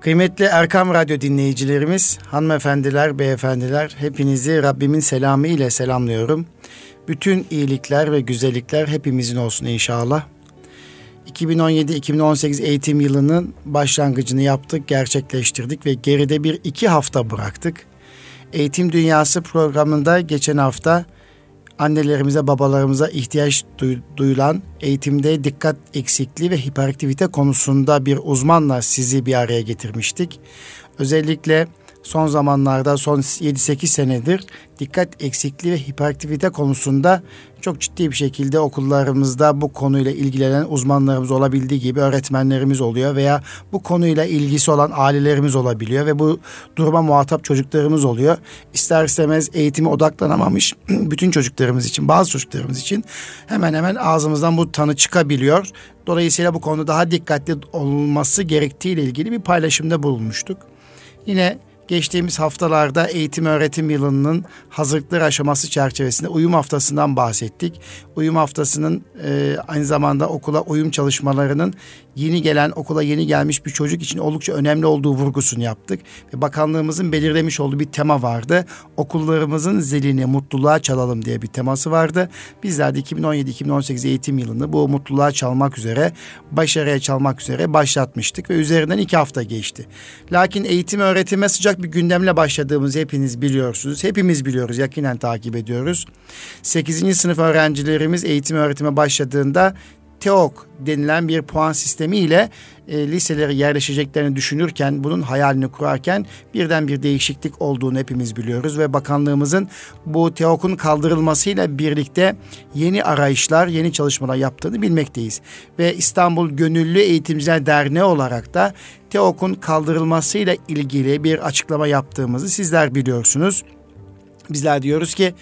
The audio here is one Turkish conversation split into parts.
Kıymetli Erkam Radyo dinleyicilerimiz, hanımefendiler, beyefendiler, hepinizi Rabbimin selamı ile selamlıyorum. Bütün iyilikler ve güzellikler hepimizin olsun inşallah. 2017-2018 eğitim yılının başlangıcını yaptık, gerçekleştirdik ve geride bir iki hafta bıraktık. Eğitim Dünyası programında geçen hafta annelerimize, babalarımıza ihtiyaç duyulan eğitimde dikkat eksikliği ve hiperaktivite konusunda bir uzmanla sizi bir araya getirmiştik. Özellikle son zamanlarda son 7-8 senedir dikkat eksikliği ve hiperaktivite konusunda çok ciddi bir şekilde okullarımızda bu konuyla ilgilenen uzmanlarımız olabildiği gibi öğretmenlerimiz oluyor veya bu konuyla ilgisi olan ailelerimiz olabiliyor ve bu duruma muhatap çocuklarımız oluyor. İster istemez eğitime odaklanamamış bütün çocuklarımız için, bazı çocuklarımız için hemen hemen ağzımızdan bu tanı çıkabiliyor. Dolayısıyla bu konuda daha dikkatli olması gerektiği ile ilgili bir paylaşımda bulunmuştuk. Yine geçtiğimiz haftalarda eğitim öğretim yılının hazırlıkları aşaması çerçevesinde uyum haftasından bahsettik. Uyum haftasının e, aynı zamanda okula uyum çalışmalarının yeni gelen okula yeni gelmiş bir çocuk için oldukça önemli olduğu vurgusunu yaptık. Ve bakanlığımızın belirlemiş olduğu bir tema vardı. Okullarımızın zilini mutluluğa çalalım diye bir teması vardı. Bizler de 2017-2018 eğitim yılını bu mutluluğa çalmak üzere, başarıya çalmak üzere başlatmıştık ve üzerinden iki hafta geçti. Lakin eğitim öğretime sıcak bir gündemle başladığımızı hepiniz biliyorsunuz. Hepimiz biliyoruz, yakinen takip ediyoruz. 8. sınıf öğrencilerimiz eğitim öğretime başladığında TEOK denilen bir puan sistemiyle e, liseleri yerleşeceklerini düşünürken, bunun hayalini kurarken birden bir değişiklik olduğunu hepimiz biliyoruz ve bakanlığımızın bu TEOK'un kaldırılmasıyla birlikte yeni arayışlar, yeni çalışmalar yaptığını bilmekteyiz. Ve İstanbul Gönüllü Eğitimciler Derneği olarak da TEOK'un kaldırılmasıyla ilgili bir açıklama yaptığımızı sizler biliyorsunuz. Bizler diyoruz ki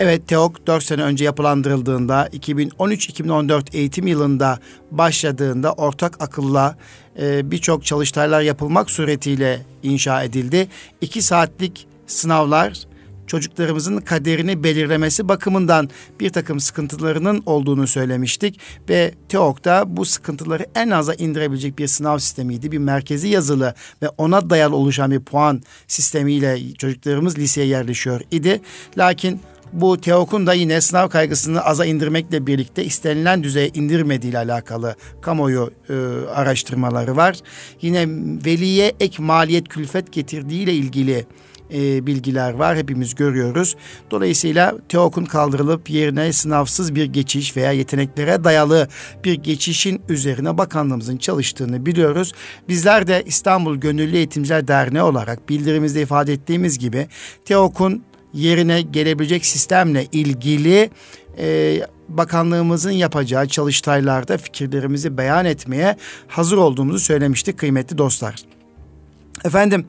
Evet TEOK 4 sene önce yapılandırıldığında 2013-2014 eğitim yılında başladığında ortak akılla e, birçok çalıştaylar yapılmak suretiyle inşa edildi. 2 saatlik sınavlar çocuklarımızın kaderini belirlemesi bakımından bir takım sıkıntılarının olduğunu söylemiştik ve TEOK'ta bu sıkıntıları en aza indirebilecek bir sınav sistemiydi. Bir merkezi yazılı ve ona dayalı oluşan bir puan sistemiyle çocuklarımız liseye yerleşiyor idi. Lakin bu TEOK'un da yine sınav kaygısını aza indirmekle birlikte istenilen düzeye indirmediği ile alakalı kamuoyu e, araştırmaları var. Yine veliye ek maliyet külfet getirdiği ile ilgili e, bilgiler var. Hepimiz görüyoruz. Dolayısıyla TEOK'un kaldırılıp yerine sınavsız bir geçiş veya yeteneklere dayalı bir geçişin üzerine bakanlığımızın çalıştığını biliyoruz. Bizler de İstanbul Gönüllü Eğitimciler Derneği olarak bildirimizde ifade ettiğimiz gibi TEOK'un yerine gelebilecek sistemle ilgili e, bakanlığımızın yapacağı çalıştaylarda fikirlerimizi beyan etmeye hazır olduğumuzu söylemiştik kıymetli dostlar. Efendim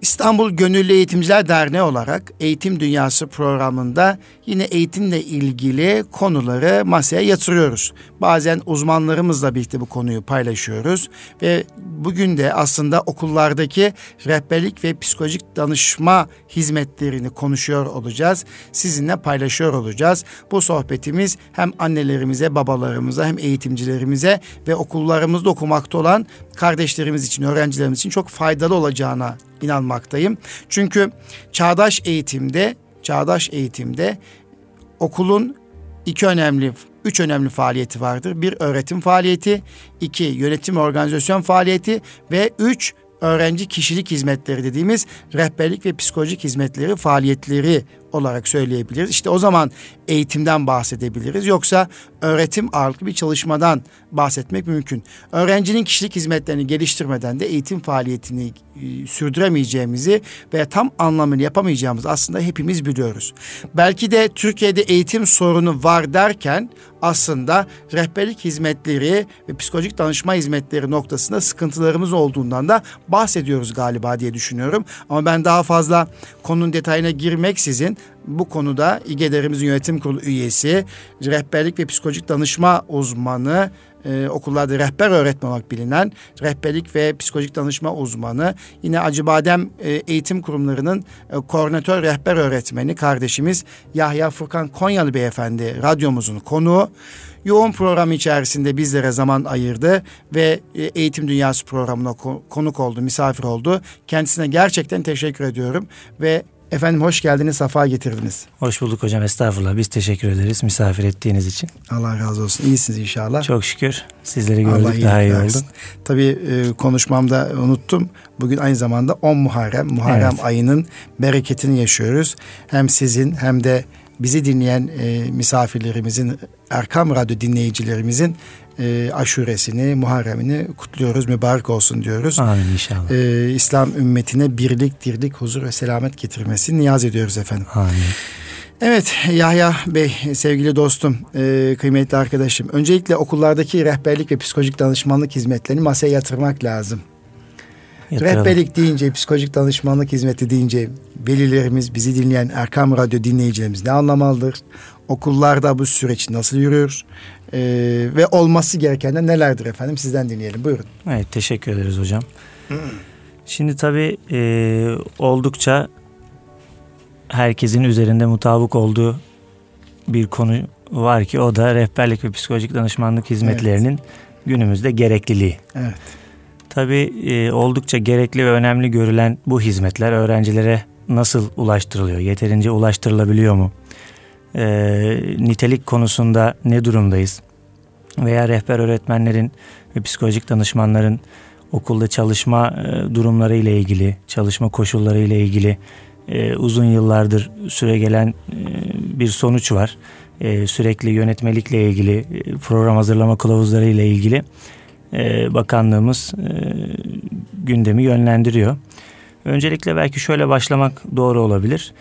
İstanbul Gönüllü Eğitimciler Derneği olarak Eğitim Dünyası programında yine eğitimle ilgili konuları masaya yatırıyoruz. Bazen uzmanlarımızla birlikte bu konuyu paylaşıyoruz ve bugün de aslında okullardaki rehberlik ve psikolojik danışma hizmetlerini konuşuyor olacağız. Sizinle paylaşıyor olacağız. Bu sohbetimiz hem annelerimize, babalarımıza hem eğitimcilerimize ve okullarımızda okumakta olan kardeşlerimiz için, öğrencilerimiz için çok faydalı olacağına inanmaktayım. Çünkü çağdaş eğitimde, çağdaş eğitimde okulun iki önemli, üç önemli faaliyeti vardır. Bir öğretim faaliyeti, iki yönetim organizasyon faaliyeti ve üç öğrenci kişilik hizmetleri dediğimiz rehberlik ve psikolojik hizmetleri faaliyetleri olarak söyleyebiliriz. İşte o zaman eğitimden bahsedebiliriz. Yoksa öğretim ağırlıklı bir çalışmadan bahsetmek mümkün. Öğrencinin kişilik hizmetlerini geliştirmeden de eğitim faaliyetini sürdüremeyeceğimizi ve tam anlamını yapamayacağımızı aslında hepimiz biliyoruz. Belki de Türkiye'de eğitim sorunu var derken aslında rehberlik hizmetleri ve psikolojik danışma hizmetleri noktasında sıkıntılarımız olduğundan da bahsediyoruz galiba diye düşünüyorum. Ama ben daha fazla konunun detayına girmeksizin bu konuda İGEDER'imizin yönetim kurulu üyesi, rehberlik ve psikolojik danışma uzmanı e, okullarda rehber öğretmen olarak bilinen rehberlik ve psikolojik danışma uzmanı. Yine Acıbadem e, Eğitim Kurumları'nın e, koordinatör rehber öğretmeni kardeşimiz Yahya Furkan Konyalı Beyefendi radyomuzun konuğu yoğun program içerisinde bizlere zaman ayırdı ve e, Eğitim Dünyası programına konuk oldu, misafir oldu. Kendisine gerçekten teşekkür ediyorum ve Efendim hoş geldiniz, safa getirdiniz. Hoş bulduk hocam, estağfurullah. Biz teşekkür ederiz misafir ettiğiniz için. Allah razı olsun. İyisiniz inşallah. Çok şükür. Sizleri gördük Allah daha iyi oldu. Tabii e, konuşmamda unuttum. Bugün aynı zamanda 10 Muharrem. Muharrem evet. ayının bereketini yaşıyoruz. Hem sizin hem de bizi dinleyen e, misafirlerimizin, Erkam Radyo dinleyicilerimizin e, aşuresini, Muharrem'ini kutluyoruz. Mübarek olsun diyoruz. Amin inşallah. E, İslam ümmetine birlik, dirlik, huzur ve selamet getirmesini niyaz ediyoruz efendim. Amin. Evet Yahya Bey sevgili dostum e, kıymetli arkadaşım öncelikle okullardaki rehberlik ve psikolojik danışmanlık hizmetlerini masaya yatırmak lazım. Yatıralım. Rehberlik deyince, psikolojik danışmanlık hizmeti deyince velilerimiz, bizi dinleyen Erkam Radyo dinleyicilerimiz ne anlamalıdır? Okullarda bu süreç nasıl yürür? Ee, ve olması gerekenler nelerdir efendim? Sizden dinleyelim. Buyurun. Evet, teşekkür ederiz hocam. Şimdi tabii e, oldukça herkesin üzerinde mutabık olduğu bir konu var ki o da rehberlik ve psikolojik danışmanlık hizmetlerinin evet. günümüzde gerekliliği. Evet. Tabii e, oldukça gerekli ve önemli görülen bu hizmetler öğrencilere nasıl ulaştırılıyor? Yeterince ulaştırılabiliyor mu? E, nitelik konusunda ne durumdayız? Veya rehber öğretmenlerin ve psikolojik danışmanların okulda çalışma e, durumları ile ilgili, çalışma koşulları ile ilgili e, uzun yıllardır süre gelen e, bir sonuç var. E, sürekli yönetmelikle ilgili, e, program hazırlama kılavuzları ile ilgili e, bakanlığımız e, gündemi yönlendiriyor. Öncelikle belki şöyle başlamak doğru olabilir.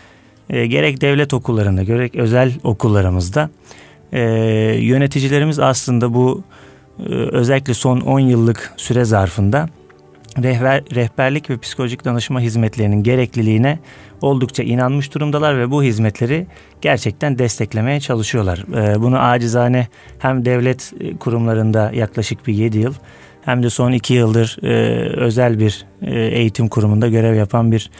E, gerek devlet okullarında gerek özel okullarımızda yöneticilerimiz aslında bu özellikle son 10 yıllık süre zarfında rehber, rehberlik ve psikolojik danışma hizmetlerinin gerekliliğine oldukça inanmış durumdalar ve bu hizmetleri gerçekten desteklemeye çalışıyorlar. Ee, bunu acizane hem devlet e, kurumlarında yaklaşık bir 7 yıl hem de son 2 yıldır e, özel bir e, eğitim kurumunda görev yapan bir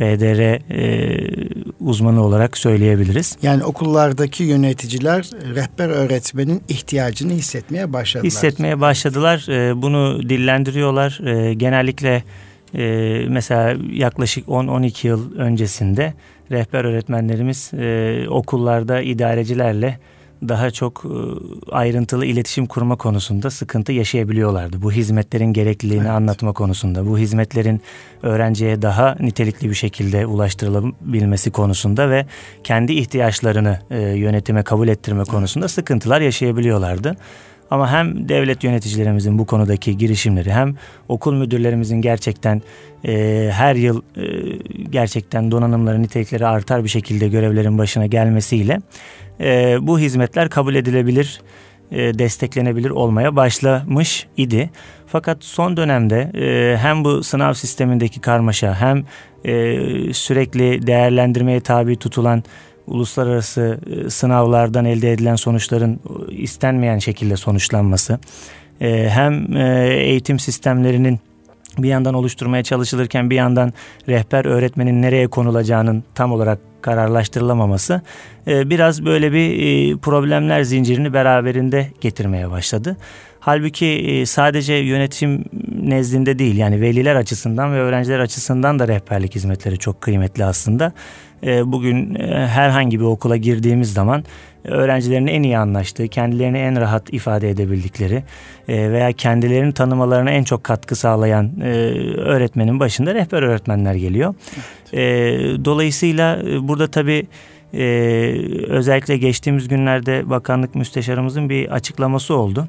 PDR e, uzmanı olarak söyleyebiliriz. Yani okullardaki yöneticiler rehber öğretmenin ihtiyacını hissetmeye başladılar. Hissetmeye başladılar. E, bunu dillendiriyorlar. E, genellikle e, mesela yaklaşık 10-12 yıl öncesinde rehber öğretmenlerimiz e, okullarda idarecilerle daha çok e, ayrıntılı iletişim kurma konusunda sıkıntı yaşayabiliyorlardı. Bu hizmetlerin gerekliliğini evet. anlatma konusunda, bu hizmetlerin öğrenciye daha nitelikli bir şekilde ulaştırılabilmesi konusunda ve kendi ihtiyaçlarını e, yönetime kabul ettirme konusunda sıkıntılar yaşayabiliyorlardı. Ama hem devlet yöneticilerimizin bu konudaki girişimleri hem okul müdürlerimizin gerçekten e, her yıl e, gerçekten donanımları nitelikleri artar bir şekilde görevlerin başına gelmesiyle e, bu hizmetler kabul edilebilir, e, desteklenebilir olmaya başlamış idi. Fakat son dönemde e, hem bu sınav sistemindeki karmaşa hem e, sürekli değerlendirmeye tabi tutulan uluslararası sınavlardan elde edilen sonuçların istenmeyen şekilde sonuçlanması hem eğitim sistemlerinin bir yandan oluşturmaya çalışılırken bir yandan rehber öğretmenin nereye konulacağının tam olarak kararlaştırılamaması biraz böyle bir problemler zincirini beraberinde getirmeye başladı. Halbuki sadece yönetim nezdinde değil yani veliler açısından ve öğrenciler açısından da rehberlik hizmetleri çok kıymetli aslında. Ee, bugün e, herhangi bir okula girdiğimiz zaman öğrencilerin en iyi anlaştığı, kendilerini en rahat ifade edebildikleri e, veya kendilerini tanımalarına en çok katkı sağlayan e, öğretmenin başında rehber öğretmenler geliyor. Evet. Dolayısıyla burada tabii özellikle geçtiğimiz günlerde bakanlık müsteşarımızın bir açıklaması oldu.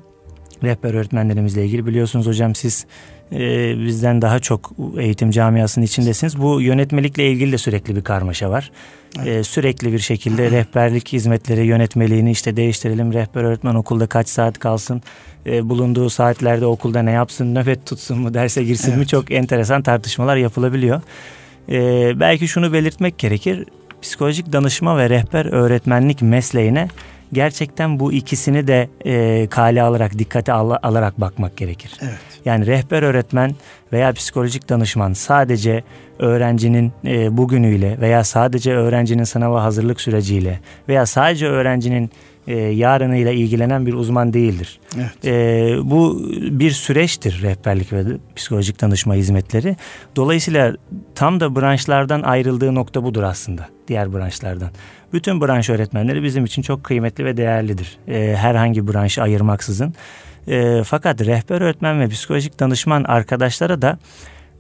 Rehber öğretmenlerimizle ilgili biliyorsunuz hocam siz e, bizden daha çok eğitim camiasının içindesiniz. Bu yönetmelikle ilgili de sürekli bir karmaşa var. Evet. E, sürekli bir şekilde rehberlik hizmetleri yönetmeliğini işte değiştirelim. Rehber öğretmen okulda kaç saat kalsın? E, bulunduğu saatlerde okulda ne yapsın? Nöbet tutsun mu? Derse girsin evet. mi? Çok enteresan tartışmalar yapılabiliyor. E, belki şunu belirtmek gerekir. Psikolojik danışma ve rehber öğretmenlik mesleğine gerçekten bu ikisini de e, kale alarak dikkate al, alarak bakmak gerekir. Evet. Yani rehber öğretmen veya psikolojik danışman sadece öğrencinin e, bugünüyle veya sadece öğrencinin sınava hazırlık süreciyle veya sadece öğrencinin e, yarınıyla ilgilenen bir uzman değildir. Evet. E, bu bir süreçtir rehberlik ve psikolojik danışma hizmetleri. Dolayısıyla tam da branşlardan ayrıldığı nokta budur aslında diğer branşlardan. Bütün branş öğretmenleri bizim için çok kıymetli ve değerlidir. E, herhangi branşı ayırmaksızın. E, fakat rehber öğretmen ve psikolojik danışman arkadaşlara da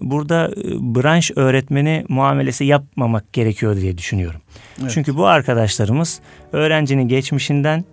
burada e, branş öğretmeni muamelesi yapmamak gerekiyor diye düşünüyorum. Evet. Çünkü bu arkadaşlarımız öğrencinin geçmişinden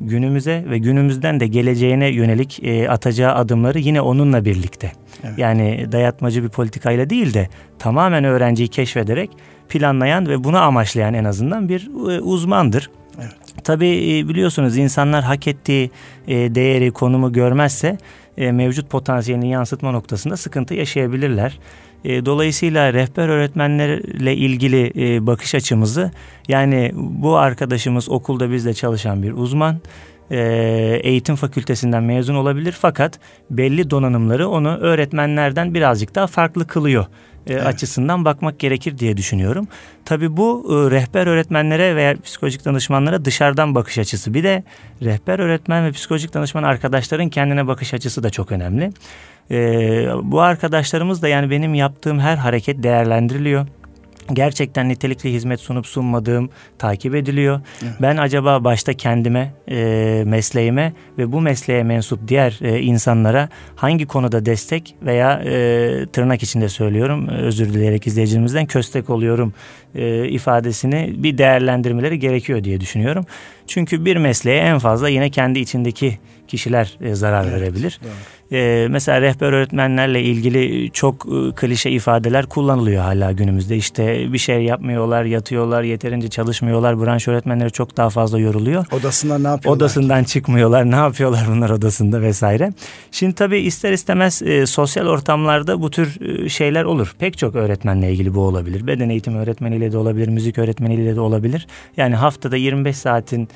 günümüze ve günümüzden de geleceğine yönelik e, atacağı adımları yine onunla birlikte. Evet. Yani dayatmacı bir politikayla değil de tamamen öğrenciyi keşfederek planlayan ve bunu amaçlayan en azından bir e, uzmandır. Evet. Tabii e, biliyorsunuz insanlar hak ettiği e, değeri, konumu görmezse mevcut potansiyelini yansıtma noktasında sıkıntı yaşayabilirler. Dolayısıyla rehber öğretmenlerle ilgili bakış açımızı yani bu arkadaşımız okulda bizde çalışan bir uzman e, eğitim fakültesinden mezun olabilir fakat belli donanımları onu öğretmenlerden birazcık daha farklı kılıyor e, evet. açısından bakmak gerekir diye düşünüyorum. Tabii bu e, rehber öğretmenlere veya psikolojik danışmanlara dışarıdan bakış açısı. Bir de rehber öğretmen ve psikolojik danışman arkadaşların kendine bakış açısı da çok önemli. E, bu arkadaşlarımız da yani benim yaptığım her hareket değerlendiriliyor gerçekten nitelikli hizmet sunup sunmadığım takip ediliyor. Evet. Ben acaba başta kendime, e, mesleğime ve bu mesleğe mensup diğer e, insanlara hangi konuda destek veya e, tırnak içinde söylüyorum özür dileyerek izleyicimizden köstek oluyorum e, ifadesini bir değerlendirmeleri gerekiyor diye düşünüyorum. Çünkü bir mesleğe en fazla yine kendi içindeki kişiler e, zarar evet, verebilir. E, mesela rehber öğretmenlerle ilgili çok e, klişe ifadeler kullanılıyor hala günümüzde. İşte bir şey yapmıyorlar, yatıyorlar, yeterince çalışmıyorlar. Branş öğretmenleri çok daha fazla yoruluyor. Odasında ne yapıyorlar? Odasından çıkmıyorlar. Ne yapıyorlar bunlar odasında vesaire. Şimdi tabii ister istemez e, sosyal ortamlarda bu tür e, şeyler olur. Pek çok öğretmenle ilgili bu olabilir. Beden eğitimi öğretmeniyle de olabilir, müzik öğretmeniyle de olabilir. Yani haftada 25 saatin e,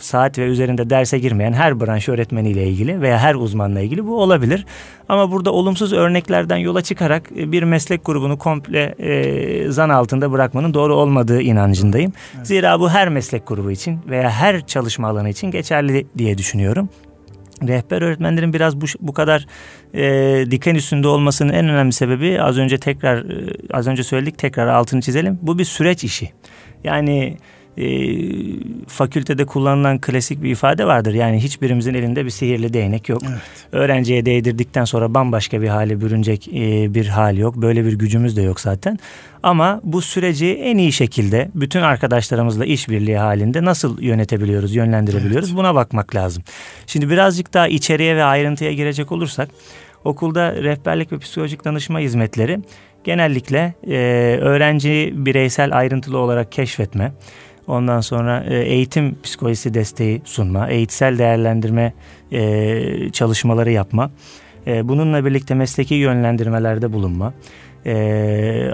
saat ve üzerinde derse girmeyen her branş öğretmeniyle ilgili veya her uzmanla ilgili bu olabilir. Ama burada olumsuz örneklerden yola çıkarak e, bir meslek grubunu komple e, zan altında bırakmanın doğru olmadığı inancındayım. Evet. Zira bu her meslek grubu için veya her çalışma alanı için geçerli diye düşünüyorum. Rehber öğretmenlerin biraz bu, bu kadar e, diken üstünde olmasının en önemli sebebi az önce tekrar e, az önce söyledik tekrar altını çizelim. Bu bir süreç işi. Yani e, fakültede kullanılan klasik bir ifade vardır. Yani hiçbirimizin elinde bir sihirli değnek yok. Evet. Öğrenciye değdirdikten sonra bambaşka bir hale bürünecek e, bir hal yok. Böyle bir gücümüz de yok zaten. Ama bu süreci en iyi şekilde bütün arkadaşlarımızla işbirliği halinde nasıl yönetebiliyoruz, yönlendirebiliyoruz evet. buna bakmak lazım. Şimdi birazcık daha içeriye ve ayrıntıya girecek olursak okulda rehberlik ve psikolojik danışma hizmetleri genellikle e, öğrenci bireysel ayrıntılı olarak keşfetme, Ondan sonra e, eğitim psikolojisi desteği sunma, eğitsel değerlendirme e, çalışmaları yapma. E, bununla birlikte mesleki yönlendirmelerde bulunma.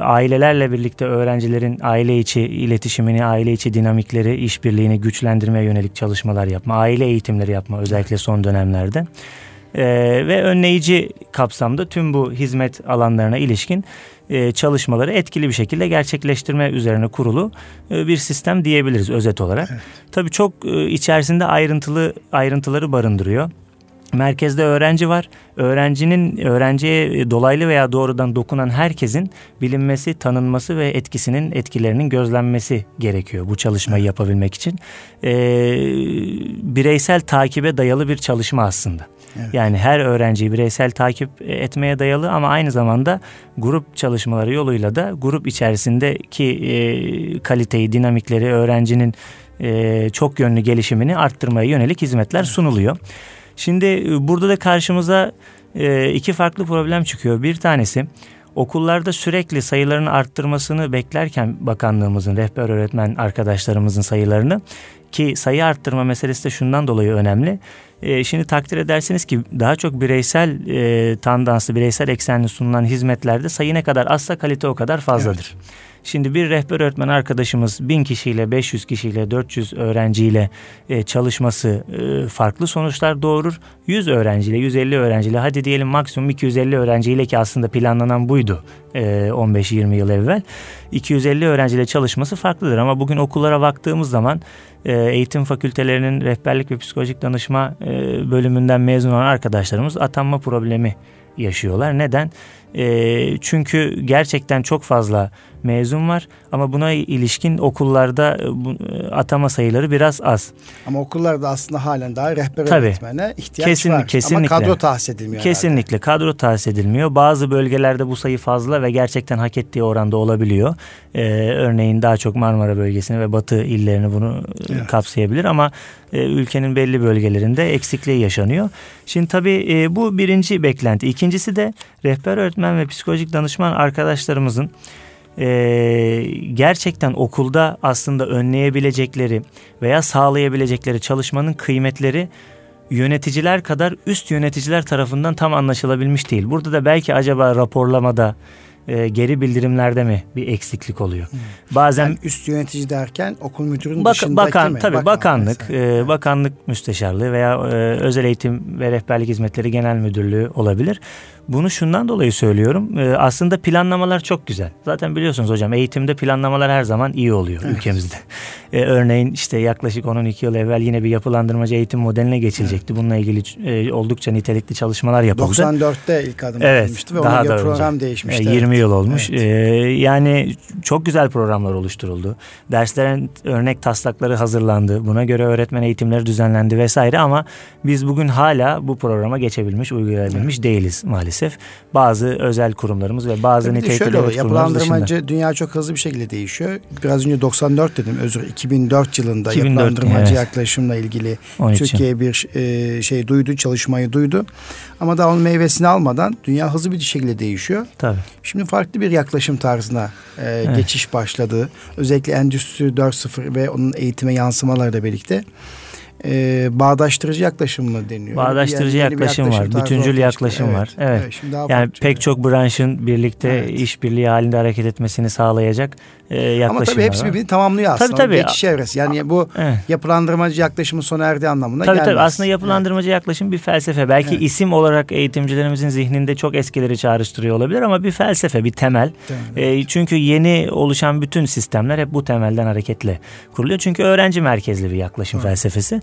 ailelerle birlikte öğrencilerin aile içi iletişimini, aile içi dinamikleri, işbirliğini güçlendirmeye yönelik çalışmalar yapma, aile eğitimleri yapma özellikle son dönemlerde. Ve önleyici kapsamda tüm bu hizmet alanlarına ilişkin e, çalışmaları etkili bir şekilde gerçekleştirme üzerine kurulu e, bir sistem diyebiliriz özet olarak. Evet. Tabii çok e, içerisinde ayrıntılı ayrıntıları barındırıyor. Merkezde öğrenci var. Öğrencinin öğrenciye dolaylı veya doğrudan dokunan herkesin bilinmesi, tanınması ve etkisinin etkilerinin gözlenmesi gerekiyor bu çalışmayı yapabilmek için. Ee, bireysel takibe dayalı bir çalışma aslında. Evet. Yani her öğrenciyi bireysel takip etmeye dayalı ama aynı zamanda grup çalışmaları yoluyla da grup içerisindeki e, kaliteyi, dinamikleri, öğrencinin e, çok yönlü gelişimini arttırmaya yönelik hizmetler evet. sunuluyor. Şimdi e, burada da karşımıza e, iki farklı problem çıkıyor. Bir tanesi okullarda sürekli sayılarını arttırmasını beklerken bakanlığımızın rehber öğretmen arkadaşlarımızın sayılarını ki sayı arttırma meselesi de şundan dolayı önemli. E, şimdi takdir edersiniz ki daha çok bireysel e, tandanslı, bireysel eksenli sunulan hizmetlerde sayı ne kadar azsa kalite o kadar fazladır. Evet. Şimdi bir rehber öğretmen arkadaşımız 1000 kişiyle, 500 kişiyle, 400 öğrenciyle e, çalışması e, farklı sonuçlar doğurur. 100 öğrenciyle, 150 öğrenciyle hadi diyelim maksimum 250 öğrenciyle ki aslında planlanan buydu e, 15-20 yıl evvel. 250 öğrenciyle çalışması farklıdır ama bugün okullara baktığımız zaman e, eğitim fakültelerinin rehberlik ve psikolojik danışma e, bölümünden mezun olan arkadaşlarımız atanma problemi yaşıyorlar. Neden? E, çünkü gerçekten çok fazla mezun var ama buna ilişkin okullarda e, e, atama sayıları biraz az. Ama okullarda aslında halen daha rehber Tabii. öğretmene ihtiyaç Kesin, var. Kesinlikle. Ama kadro tahsis edilmiyor. Kesinlikle herhalde. kadro tahsis edilmiyor. Bazı bölgelerde bu sayı fazla ve gerçekten hak ettiği oranda olabiliyor. Ee, örneğin daha çok Marmara bölgesini ve Batı illerini bunu e, evet. kapsayabilir ama e, ülkenin belli bölgelerinde eksikliği yaşanıyor. Şimdi tabii e, bu birinci beklenti. İkincisi de rehber öğretmen ve psikolojik danışman arkadaşlarımızın e, gerçekten okulda aslında önleyebilecekleri veya sağlayabilecekleri çalışmanın kıymetleri yöneticiler kadar üst yöneticiler tarafından tam anlaşılabilmiş değil. Burada da belki acaba raporlamada e, geri bildirimlerde mi bir eksiklik oluyor? Hmm. Bazen yani üst yönetici derken okul müdürünün bak, dışındaki bakan, mi? Tabii bakan bakanlık, e, bakanlık müsteşarlığı veya e, özel eğitim ve rehberlik hizmetleri genel müdürlüğü olabilir. Bunu şundan dolayı söylüyorum. E, aslında planlamalar çok güzel. Zaten biliyorsunuz hocam eğitimde planlamalar her zaman iyi oluyor evet. ülkemizde. E, örneğin işte yaklaşık 10-12 yıl evvel yine bir yapılandırmacı eğitim modeline geçilecekti. Evet. Bununla ilgili e, oldukça nitelikli çalışmalar yapıldı. 94'te ilk adım evet, atılmıştı ve daha ona göre program önce. değişmişti. E, 20 evet. yıl olmuş. Evet. E, yani çok güzel programlar oluşturuldu. Derslerin örnek taslakları hazırlandı. Buna göre öğretmen eğitimleri düzenlendi vesaire ama biz bugün hala bu programa geçebilmiş, uygulayabilmiş evet. değiliz maalesef maalesef bazı özel kurumlarımız ve bazı Tabii nitelikli şöyle oluyor, yapılandırmacı dışında. dünya çok hızlı bir şekilde değişiyor. Biraz önce 94 dedim özür 2004 yılında 2004, yapılandırmacı evet. yaklaşımla ilgili Türkiye bir e, şey duydu, çalışmayı duydu. Ama daha onun meyvesini almadan dünya hızlı bir şekilde değişiyor. Tabii. Şimdi farklı bir yaklaşım tarzına e, evet. geçiş başladı. Özellikle Endüstri 4.0 ve onun eğitime yansımalarıyla birlikte e, bağdaştırıcı yaklaşım mı deniyor? Bağdaştırıcı yani yaklaşım, yaklaşım var, bütüncül yaklaşım evet, var. Evet. evet şimdi daha yani pek çok branşın birlikte evet. işbirliği halinde hareket etmesini sağlayacak e, yaklaşım Ama tabii hepsi birbirini tamamlıyor aslında. Tabii tabii. Geçiş evresi. Yani bu evet. yapılandırmacı yaklaşımın sona erdiği anlamına tabii, gelmez. Tabii aslında yapılandırmacı evet. yaklaşım bir felsefe. Belki evet. isim olarak eğitimcilerimizin zihninde çok eskileri çağrıştırıyor olabilir ama bir felsefe, bir temel. e, çünkü yeni oluşan bütün sistemler hep bu temelden hareketle kuruluyor. Çünkü öğrenci merkezli bir yaklaşım evet. felsefesi.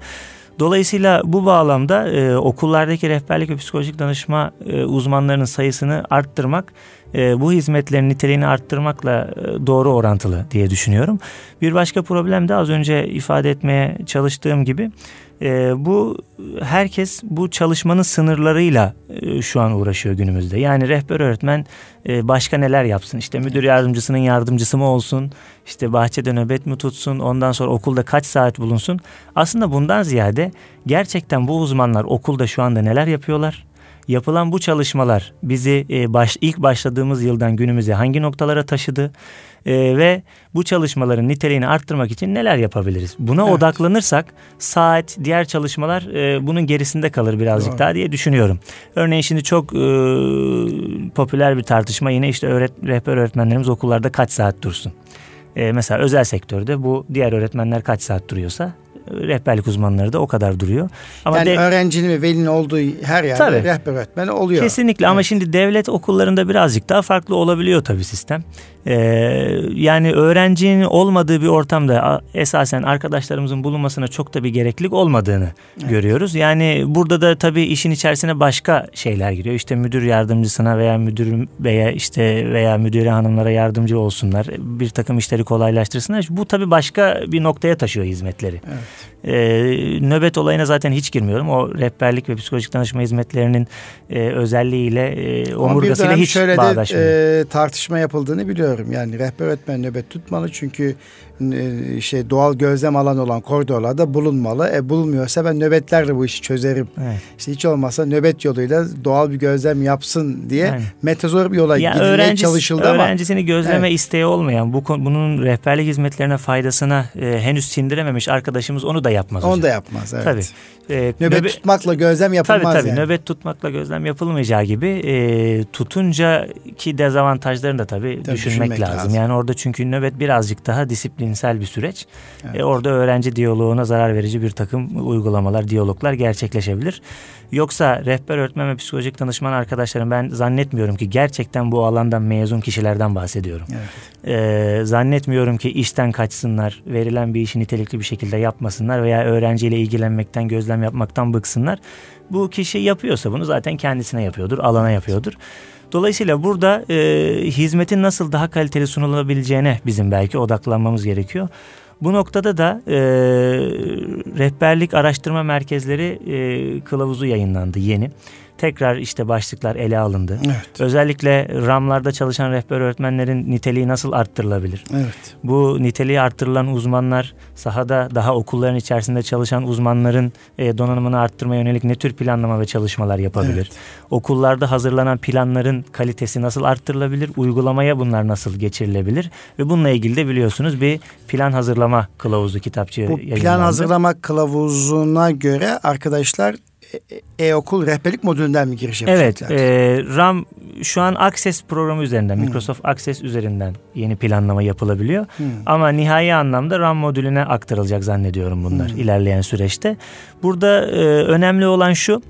Dolayısıyla bu bağlamda e, okullardaki rehberlik ve psikolojik danışma e, uzmanlarının sayısını arttırmak, e, bu hizmetlerin niteliğini arttırmakla e, doğru orantılı diye düşünüyorum. Bir başka problem de az önce ifade etmeye çalıştığım gibi e, bu herkes bu çalışmanın sınırlarıyla e, şu an uğraşıyor günümüzde. Yani rehber öğretmen e, başka neler yapsın? İşte müdür yardımcısının yardımcısı mı olsun? İşte bahçede nöbet mi tutsun? Ondan sonra okulda kaç saat bulunsun? Aslında bundan ziyade gerçekten bu uzmanlar okulda şu anda neler yapıyorlar? Yapılan bu çalışmalar bizi e, baş, ilk başladığımız yıldan günümüze hangi noktalara taşıdı? E, ve bu çalışmaların niteliğini arttırmak için neler yapabiliriz? Buna evet. odaklanırsak saat, diğer çalışmalar e, bunun gerisinde kalır birazcık Doğru. daha diye düşünüyorum. Örneğin şimdi çok e, popüler bir tartışma yine işte öğret, rehber öğretmenlerimiz okullarda kaç saat dursun? E, mesela özel sektörde bu diğer öğretmenler kaç saat duruyorsa rehberlik uzmanları da o kadar duruyor. Ama yani de, öğrencinin ve velinin olduğu her yerde tabii, rehber öğretmeni oluyor. Kesinlikle evet. ama şimdi devlet okullarında birazcık daha farklı olabiliyor tabii sistem. Ee, yani öğrencinin olmadığı bir ortamda esasen arkadaşlarımızın bulunmasına çok da bir gereklilik olmadığını evet. görüyoruz. Yani burada da tabii işin içerisine başka şeyler giriyor. İşte müdür yardımcısına veya müdür veya işte veya müdüre hanımlara yardımcı olsunlar. Bir takım işleri kolaylaştırsınlar. Bu tabii başka bir noktaya taşıyor hizmetleri. Evet. E, nöbet olayına zaten hiç girmiyorum. O rehberlik ve psikolojik danışma hizmetlerinin e, özelliğiyle e, omurgasıyla hiç şöyle bağdaşmıyor. De, e, tartışma yapıldığını biliyorum. Yani rehber öğretmen nöbet tutmalı çünkü şey doğal gözlem alanı olan koridorlarda bulunmalı. E bulunmuyorsa ben nöbetlerle bu işi çözerim. Evet. İşte hiç olmazsa nöbet yoluyla doğal bir gözlem yapsın diye yani. metazor bir yola ya gidilmeye öğrencisi, çalışıldı ama. Öğrencisini gözleme evet. isteği olmayan bu bunun rehberlik hizmetlerine faydasına e, henüz sindirememiş arkadaşımız onu da yapmaz Onu hocam. da yapmaz evet. Tabii. E, nöbet, nöbet tutmakla gözlem yapılmaz tabii, tabii, yani. Nöbet tutmakla gözlem yapılmayacağı gibi e, tutunca ki dezavantajlarını da tabii, tabii düşünmek, düşünmek lazım. lazım. Yani orada çünkü nöbet birazcık daha disiplinsel bir süreç. Evet. E, orada öğrenci diyaloğuna zarar verici bir takım uygulamalar, diyaloglar gerçekleşebilir. Yoksa rehber öğretmen ve psikolojik danışman arkadaşlarım ben zannetmiyorum ki gerçekten bu alandan mezun kişilerden bahsediyorum. Evet. Ee, zannetmiyorum ki işten kaçsınlar, verilen bir işi nitelikli bir şekilde yapmasınlar veya öğrenciyle ilgilenmekten, gözlem yapmaktan bıksınlar. Bu kişi yapıyorsa bunu zaten kendisine yapıyordur, alana yapıyordur. Dolayısıyla burada e, hizmetin nasıl daha kaliteli sunulabileceğine bizim belki odaklanmamız gerekiyor. Bu noktada da e, rehberlik araştırma merkezleri e, kılavuzu yayınlandı yeni tekrar işte başlıklar ele alındı. Evet. Özellikle RAM'larda çalışan rehber öğretmenlerin niteliği nasıl arttırılabilir? Evet. Bu niteliği arttırılan uzmanlar sahada daha okulların içerisinde çalışan uzmanların e, donanımını arttırmaya yönelik ne tür planlama ve çalışmalar yapabilir? Evet. Okullarda hazırlanan planların kalitesi nasıl arttırılabilir? Uygulamaya bunlar nasıl geçirilebilir? Ve bununla ilgili de biliyorsunuz bir plan hazırlama kılavuzu kitapçı Bu plan hazırlama kılavuzuna göre arkadaşlar e-okul rehberlik modülünden mi giriş yapacaklar? Evet. E, RAM şu an Access programı üzerinden, hmm. Microsoft Access üzerinden yeni planlama yapılabiliyor. Hmm. Ama nihai anlamda RAM modülüne aktarılacak zannediyorum bunlar hmm. ilerleyen süreçte. Burada e, önemli olan şu,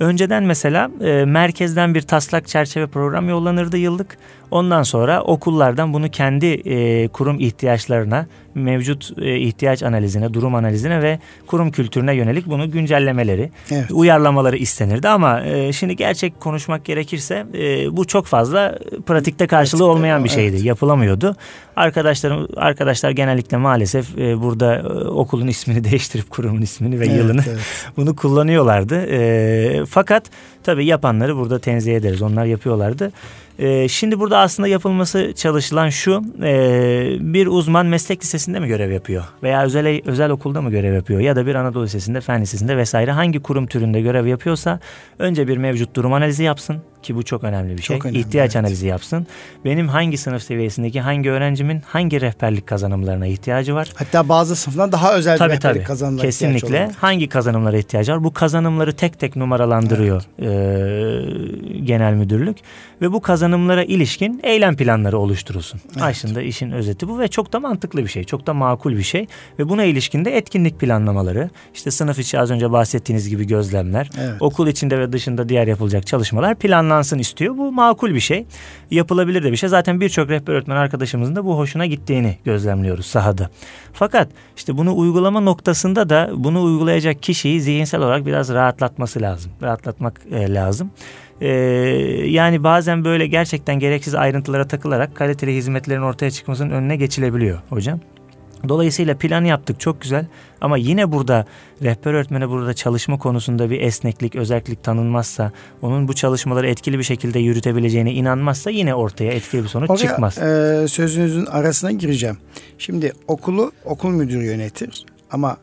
Önceden mesela e, merkezden bir taslak çerçeve program yollanırdı yıllık. Ondan sonra okullardan bunu kendi e, kurum ihtiyaçlarına, mevcut e, ihtiyaç analizine, durum analizine ve kurum kültürüne yönelik bunu güncellemeleri, evet. uyarlamaları istenirdi. Ama e, şimdi gerçek konuşmak gerekirse e, bu çok fazla pratikte karşılığı Pratikte, olmayan bir şeydi. Evet. Yapılamıyordu. Arkadaşlarım arkadaşlar genellikle maalesef e, burada e, okulun ismini değiştirip kurumun ismini ve evet, yılını evet. bunu kullanıyorlardı. E, fakat tabii yapanları burada tenzih ederiz. Onlar yapıyorlardı. E, şimdi burada aslında yapılması çalışılan şu e, bir uzman meslek lisesinde mi görev yapıyor veya özel özel okulda mı görev yapıyor ya da bir Anadolu Lisesi'nde fen lisesinde vesaire hangi kurum türünde görev yapıyorsa önce bir mevcut durum analizi yapsın ki bu çok önemli bir şey. Çok önemli, İhtiyaç evet. analizi yapsın. Benim hangi sınıf seviyesindeki hangi öğrencimin hangi rehberlik kazanımlarına ihtiyacı var? Hatta bazı sınıflar daha özel tabii, rehberlik tabii. kazanımlara Kesinlikle. Hangi kazanımlara ihtiyacı var? Bu kazanımları tek tek numaralandırıyor evet. e, genel müdürlük ve bu kazanımlara ilişkin eylem planları oluşturulsun. Evet. Aslında işin özeti bu ve çok da mantıklı bir şey. Çok da makul bir şey ve buna ilişkin de etkinlik planlamaları, işte sınıf içi az önce bahsettiğiniz gibi gözlemler, evet. okul içinde ve dışında diğer yapılacak çalışmalar planlanmalı planlansın istiyor. Bu makul bir şey. Yapılabilir de bir şey. Zaten birçok rehber öğretmen arkadaşımızın da bu hoşuna gittiğini gözlemliyoruz sahada. Fakat işte bunu uygulama noktasında da bunu uygulayacak kişiyi zihinsel olarak biraz rahatlatması lazım. Rahatlatmak e, lazım. Ee, yani bazen böyle gerçekten gereksiz ayrıntılara takılarak kaliteli hizmetlerin ortaya çıkmasının önüne geçilebiliyor hocam. Dolayısıyla plan yaptık çok güzel ama yine burada rehber öğretmene burada çalışma konusunda bir esneklik, özellik tanınmazsa, onun bu çalışmaları etkili bir şekilde yürütebileceğine inanmazsa yine ortaya etkili bir sonuç Oraya, çıkmaz. E, sözünüzün arasına gireceğim. Şimdi okulu okul müdürü yönetir ama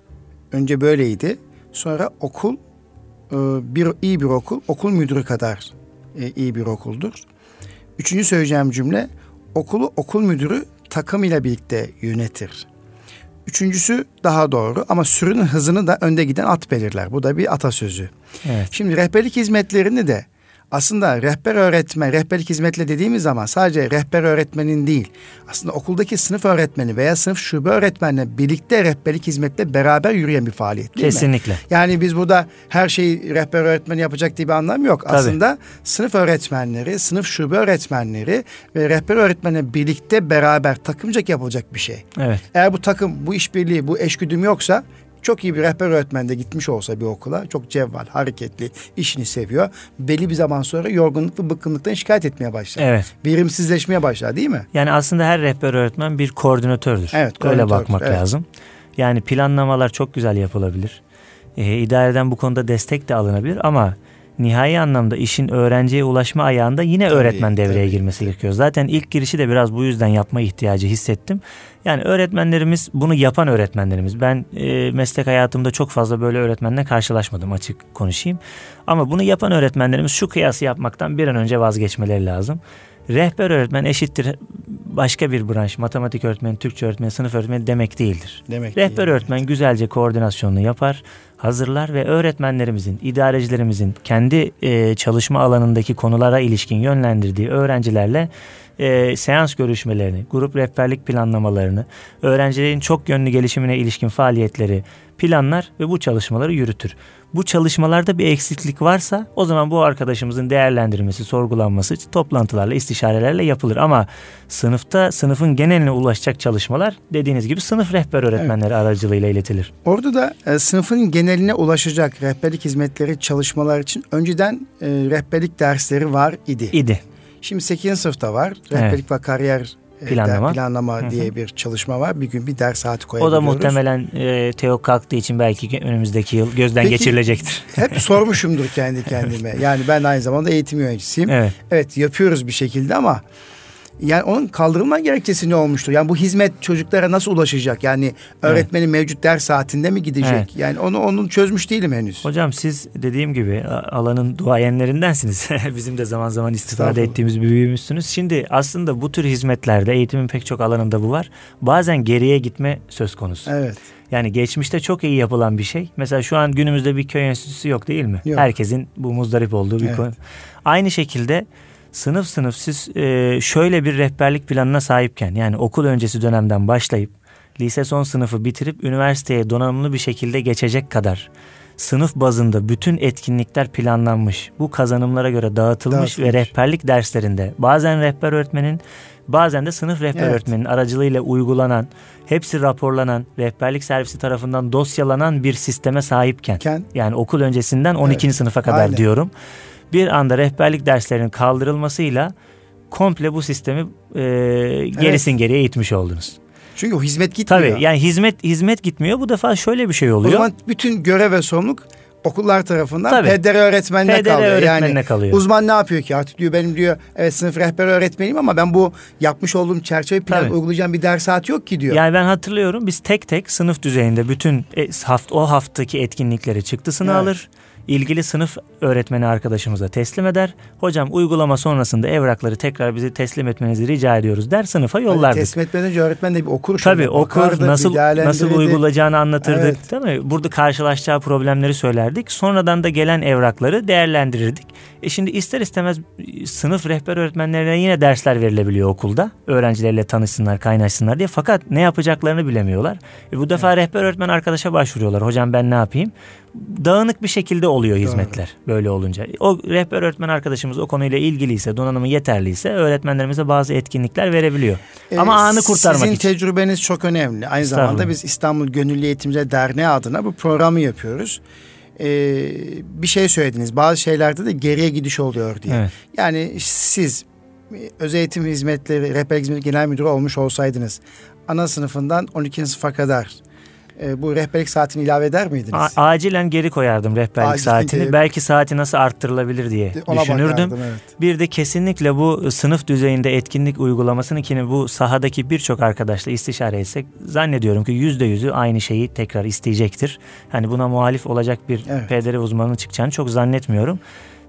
önce böyleydi. Sonra okul e, bir iyi bir okul, okul müdürü kadar e, iyi bir okuldur. Üçüncü söyleyeceğim cümle okulu okul müdürü takım ile birlikte yönetir. Üçüncüsü daha doğru ama sürünün hızını da önde giden at belirler. Bu da bir atasözü. Evet. Şimdi rehberlik hizmetlerini de aslında rehber öğretmen, rehberlik hizmetle dediğimiz zaman sadece rehber öğretmenin değil, aslında okuldaki sınıf öğretmeni veya sınıf şube öğretmenle birlikte rehberlik hizmetle beraber yürüyen bir faaliyet değil Kesinlikle. mi? Yani biz burada her şeyi rehber öğretmeni yapacak diye bir anlam yok. Tabii. Aslında sınıf öğretmenleri, sınıf şube öğretmenleri ve rehber öğretmenle birlikte beraber takımcak yapılacak bir şey. Evet. Eğer bu takım, bu işbirliği, bu eşgüdüm yoksa çok iyi bir rehber öğretmen de gitmiş olsa bir okula çok cevval, hareketli, işini seviyor. Belli bir zaman sonra yorgunluk ve bıkkınlıktan şikayet etmeye başlar. Evet. Birimsizleşmeye başlar değil mi? Yani aslında her rehber öğretmen bir koordinatördür. Evet, koordinatör, Öyle bakmak evet. lazım. Yani planlamalar çok güzel yapılabilir. Ee, idareden bu konuda destek de alınabilir ama nihai anlamda işin öğrenciye ulaşma ayağında yine tabii, öğretmen devreye tabii, girmesi tabii. gerekiyor. Zaten ilk girişi de biraz bu yüzden yapma ihtiyacı hissettim. Yani öğretmenlerimiz bunu yapan öğretmenlerimiz. Ben e, meslek hayatımda çok fazla böyle öğretmenle karşılaşmadım açık konuşayım. Ama bunu yapan öğretmenlerimiz şu kıyası yapmaktan bir an önce vazgeçmeleri lazım. Rehber öğretmen eşittir başka bir branş, matematik öğretmeni, Türkçe öğretmeni, sınıf öğretmeni demek değildir. Demek Rehber değil, öğretmen evet. güzelce koordinasyonunu yapar, hazırlar ve öğretmenlerimizin, idarecilerimizin kendi e, çalışma alanındaki konulara ilişkin yönlendirdiği öğrencilerle e, seans görüşmelerini, grup rehberlik planlamalarını, öğrencilerin çok yönlü gelişimine ilişkin faaliyetleri planlar ve bu çalışmaları yürütür. Bu çalışmalarda bir eksiklik varsa o zaman bu arkadaşımızın değerlendirmesi, sorgulanması toplantılarla, istişarelerle yapılır. Ama sınıfta sınıfın geneline ulaşacak çalışmalar dediğiniz gibi sınıf rehber öğretmenleri evet. aracılığıyla iletilir. Orada da e, sınıfın geneline ulaşacak rehberlik hizmetleri çalışmalar için önceden e, rehberlik dersleri var idi. İdi. Şimdi 8. sınıfta var. Rehberlik evet. ve kariyer planlama, planlama Hı-hı. diye bir çalışma var. Bir gün bir ders saati koyabiliyoruz. O da muhtemelen e, TEO kalktığı için belki önümüzdeki yıl gözden Peki, geçirilecektir. Hep sormuşumdur kendi kendime. Yani ben aynı zamanda eğitim yöneticisiyim. Evet. evet yapıyoruz bir şekilde ama yani onun kaldırılma gerekçesi ne olmuştur? Yani bu hizmet çocuklara nasıl ulaşacak? Yani öğretmenin evet. mevcut ders saatinde mi gidecek? Evet. Yani onu onun çözmüş değilim henüz. Hocam siz dediğim gibi alanın duayenlerindensiniz. Bizim de zaman zaman istifade ettiğimiz bir büyüğümüzsünüz. Şimdi aslında bu tür hizmetlerde eğitimin pek çok alanında bu var. Bazen geriye gitme söz konusu. Evet. Yani geçmişte çok iyi yapılan bir şey. Mesela şu an günümüzde bir köy enstitüsü yok değil mi? Yok. Herkesin bu muzdarip olduğu bir evet. konu. Aynı şekilde sınıf sınıf siz e, şöyle bir rehberlik planına sahipken yani okul öncesi dönemden başlayıp lise son sınıfı bitirip üniversiteye donanımlı bir şekilde geçecek kadar sınıf bazında bütün etkinlikler planlanmış. Bu kazanımlara göre dağıtılmış, dağıtılmış. ve rehberlik derslerinde bazen rehber öğretmenin bazen de sınıf rehber evet. öğretmenin aracılığıyla uygulanan, hepsi raporlanan, rehberlik servisi tarafından dosyalanan bir sisteme sahipken Ken, yani okul öncesinden 12. Evet. sınıfa kadar Aynen. diyorum bir anda rehberlik derslerinin kaldırılmasıyla komple bu sistemi e, gerisin evet. geriye itmiş oldunuz. Çünkü o hizmet gitmiyor. Tabii yani hizmet hizmet gitmiyor. Bu defa şöyle bir şey oluyor. O zaman bütün görev ve sorumluluk okullar tarafından Tabii. pedere öğretmenine pedere kalıyor. Öğretmenine yani kalıyor. uzman ne yapıyor ki? Artık diyor benim diyor evet sınıf rehber öğretmeniyim ama ben bu yapmış olduğum çerçeve plan uygulayacağım bir ders saati yok ki diyor. Yani ben hatırlıyorum biz tek tek sınıf düzeyinde bütün e, hafta, o haftaki etkinlikleri çıktısını evet. alır ilgili sınıf öğretmeni arkadaşımıza teslim eder. Hocam uygulama sonrasında evrakları tekrar bize teslim etmenizi rica ediyoruz der sınıfa yollardık. Yani teslim etmeden önce öğretmen de bir okur. Tabii okur bakardı, nasıl nasıl uygulayacağını anlatırdık evet. değil mi? Burada karşılaşacağı problemleri söylerdik. Sonradan da gelen evrakları değerlendirirdik. E şimdi ister istemez sınıf rehber öğretmenlerine yine dersler verilebiliyor okulda. Öğrencilerle tanışsınlar, kaynaşsınlar diye. Fakat ne yapacaklarını bilemiyorlar. E bu defa evet. rehber öğretmen arkadaşa başvuruyorlar. Hocam ben ne yapayım? Dağınık bir şekilde oluyor hizmetler Doğru. böyle olunca. O rehber öğretmen arkadaşımız o konuyla ilgiliyse, donanımı yeterliyse öğretmenlerimize bazı etkinlikler verebiliyor. Ee, Ama anı kurtarmak sizin için. Sizin tecrübeniz çok önemli. Aynı zamanda biz İstanbul Gönüllü Eğitimci Derneği adına bu programı yapıyoruz e, bir şey söylediniz. Bazı şeylerde de geriye gidiş oluyor diye. Evet. Yani siz özel eğitim hizmetleri, rehberlik hizmetleri genel müdürü olmuş olsaydınız ana sınıfından 12. sınıfa kadar e, bu rehberlik saatini ilave eder miydiniz? A- acilen geri koyardım rehberlik acilen saatini. Geri... Belki saati nasıl arttırılabilir diye Ona düşünürdüm. Bakardım, evet. Bir de kesinlikle bu sınıf düzeyinde etkinlik uygulamasını ki bu sahadaki birçok arkadaşla istişare etsek zannediyorum ki yüzde yüzü aynı şeyi tekrar isteyecektir. Hani buna muhalif olacak bir evet. PDR uzmanının çıkacağını çok zannetmiyorum.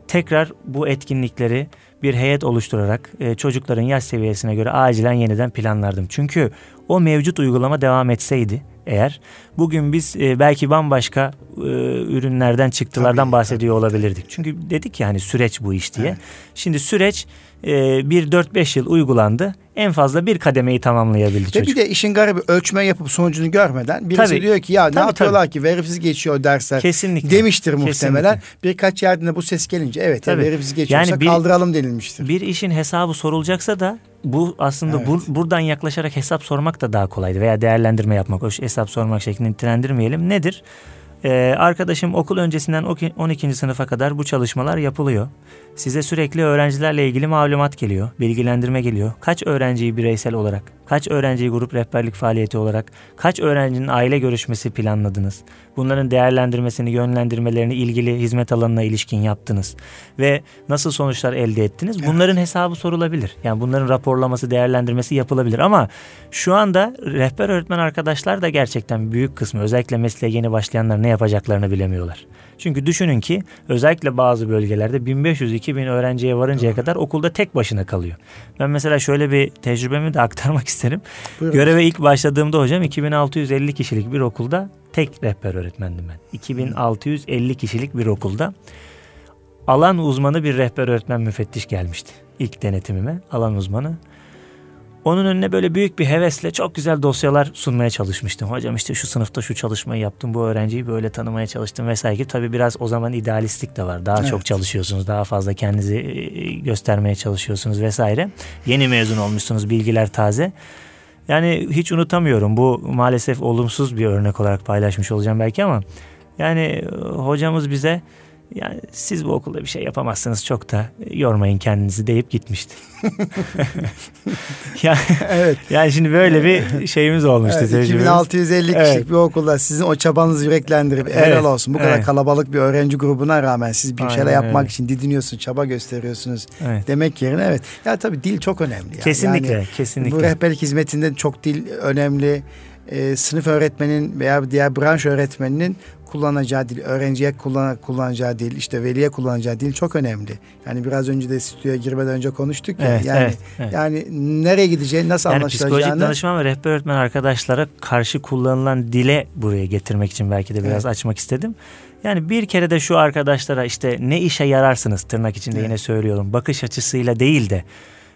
Tekrar bu etkinlikleri bir heyet oluşturarak e, çocukların yaş seviyesine göre acilen yeniden planlardım. Çünkü o mevcut uygulama devam etseydi eğer bugün biz e, belki bambaşka e, ürünlerden çıktılardan tabii, bahsediyor tabii, olabilirdik. Tabii. Çünkü dedik ya hani süreç bu iş diye. Evet. Şimdi süreç e, bir 4-5 yıl uygulandı. En fazla bir kademeyi tamamlayabildi Ve çocuk. bir de işin garibi ölçme yapıp sonucunu görmeden birisi tabii, diyor ki ya tabii, ne yapıyorlar tabii. ki veripsiz geçiyor dersler Kesinlikle. demiştir muhtemelen. Kesinlikle. Birkaç yerde bu ses gelince evet tabii. veripsiz geçiyorsa yani bir, kaldıralım denilmiştir. Bir işin hesabı sorulacaksa da bu aslında evet. bur, buradan yaklaşarak hesap sormak da daha kolaydı veya değerlendirme yapmak. O hesap sormak şeklinde nitelendirmeyelim. Nedir? Ee, arkadaşım okul öncesinden 12. sınıfa kadar bu çalışmalar yapılıyor. Size sürekli öğrencilerle ilgili malumat geliyor, bilgilendirme geliyor. Kaç öğrenciyi bireysel olarak, kaç öğrenciyi grup rehberlik faaliyeti olarak, kaç öğrencinin aile görüşmesi planladınız? Bunların değerlendirmesini, yönlendirmelerini ilgili hizmet alanına ilişkin yaptınız. Ve nasıl sonuçlar elde ettiniz? Bunların hesabı sorulabilir. Yani bunların raporlaması, değerlendirmesi yapılabilir. Ama şu anda rehber öğretmen arkadaşlar da gerçekten büyük kısmı özellikle mesleğe yeni başlayanlar ne yapacaklarını bilemiyorlar. Çünkü düşünün ki özellikle bazı bölgelerde 1500-2000 öğrenciye varıncaya Doğru. kadar okulda tek başına kalıyor. Ben mesela şöyle bir tecrübemi de aktarmak isterim. Buyurun. Göreve ilk başladığımda hocam 2650 kişilik bir okulda tek rehber öğretmendim ben. 2650 kişilik bir okulda alan uzmanı bir rehber öğretmen müfettiş gelmişti. İlk denetimime alan uzmanı. Onun önüne böyle büyük bir hevesle çok güzel dosyalar sunmaya çalışmıştım. Hocam işte şu sınıfta şu çalışmayı yaptım, bu öğrenciyi böyle tanımaya çalıştım vesaire. Tabii biraz o zaman idealistlik de var. Daha evet. çok çalışıyorsunuz, daha fazla kendinizi e, göstermeye çalışıyorsunuz vesaire. Yeni mezun olmuşsunuz, bilgiler taze. Yani hiç unutamıyorum. Bu maalesef olumsuz bir örnek olarak paylaşmış olacağım belki ama yani e, hocamız bize yani siz bu okulda bir şey yapamazsınız çok da yormayın kendinizi deyip gitmişti. yani, evet. yani şimdi böyle bir şeyimiz olmuştu. Evet, 2650 kişilik evet. bir okulda sizin o çabanızı yüreklendirip evet. helal olsun. Bu kadar evet. kalabalık bir öğrenci grubuna rağmen siz bir Aynen şeyler yapmak öyle. için didiniyorsunuz, çaba gösteriyorsunuz evet. demek yerine evet. Ya tabii dil çok önemli. Yani. Kesinlikle, yani kesinlikle. Bu rehberlik hizmetinde çok dil önemli. Ee, sınıf öğretmenin veya diğer branş öğretmeninin kullanacağı dil, öğrenciye kullan, kullanacağı dil, işte veliye kullanacağı dil çok önemli. Yani biraz önce de stüdyoya girmeden önce konuştuk ya. Evet, yani evet, evet. yani nereye gideceğini, nasıl yani anlaşılacağını. Psikolojik danışman ve rehber öğretmen arkadaşlara karşı kullanılan dile buraya getirmek için belki de biraz evet. açmak istedim. Yani bir kere de şu arkadaşlara işte ne işe yararsınız tırnak içinde evet. yine söylüyorum. Bakış açısıyla değil de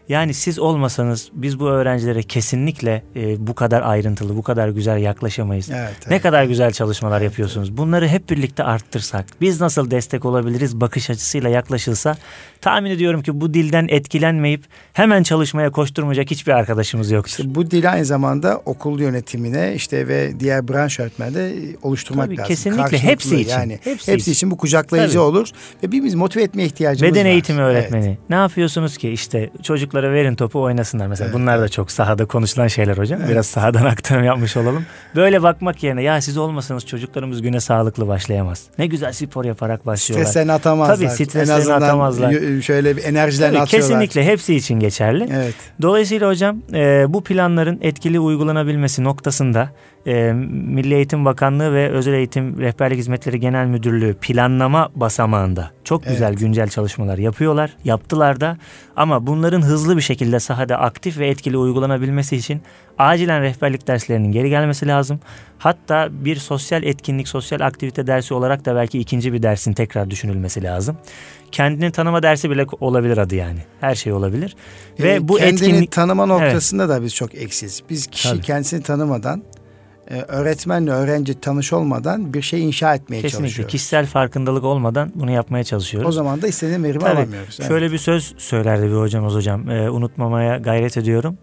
yani siz olmasanız biz bu öğrencilere kesinlikle e, bu kadar ayrıntılı, bu kadar güzel yaklaşamayız. Evet, evet. Ne kadar güzel çalışmalar evet, yapıyorsunuz. Evet. Bunları hep birlikte arttırsak, biz nasıl destek olabiliriz bakış açısıyla yaklaşılsa tahmin ediyorum ki bu dilden etkilenmeyip hemen çalışmaya koşturmayacak hiçbir arkadaşımız yok. İşte bu dil aynı zamanda okul yönetimine işte ve diğer branş öğretmende oluşturmak Tabii, lazım. Kesinlikle hepsi için. Yani hepsi, hepsi için. için bu kucaklayıcı Tabii. olur ve birimiz motive etmeye ihtiyacımız Beden var. Beden eğitimi öğretmeni. Evet. Ne yapıyorsunuz ki işte çocuklara verin topu oynasınlar mesela. Evet. Bunlar da çok sahada konuşulan şeyler hocam. Evet. Biraz sahadan aktarım yapmış olalım. Böyle bakmak yerine ya siz olmasanız çocuklarımız güne sağlıklı başlayamaz. Ne güzel spor yaparak başlıyorlar. Streslerini atamazlar. Tabii streslerini atamazlar şöyle bir enerjilerini Tabii, atıyorlar. Kesinlikle hepsi için geçerli. Evet. Dolayısıyla hocam e, bu planların etkili uygulanabilmesi noktasında e, Milli Eğitim Bakanlığı ve Özel Eğitim Rehberlik Hizmetleri Genel Müdürlüğü planlama basamağında çok evet. güzel güncel çalışmalar yapıyorlar. Yaptılar da ama bunların hızlı bir şekilde sahada aktif ve etkili uygulanabilmesi için acilen rehberlik derslerinin geri gelmesi lazım. Hatta bir sosyal etkinlik, sosyal aktivite dersi olarak da belki ikinci bir dersin tekrar düşünülmesi lazım. Kendini tanıma dersi bile olabilir adı yani. Her şey olabilir. Ee, Ve bu kendini etkinlik tanıma noktasında evet. da biz çok eksiz. Biz kişi Tabii. kendisini tanımadan e, öğretmenle öğrenci tanış olmadan bir şey inşa etmeye Kesinlikle. çalışıyoruz. Kişisel farkındalık olmadan bunu yapmaya çalışıyoruz. O zaman da istediğin verimi Tabii, alamıyoruz. Evet. Şöyle bir söz söylerdi bir hocamız hocam. E, unutmamaya gayret ediyorum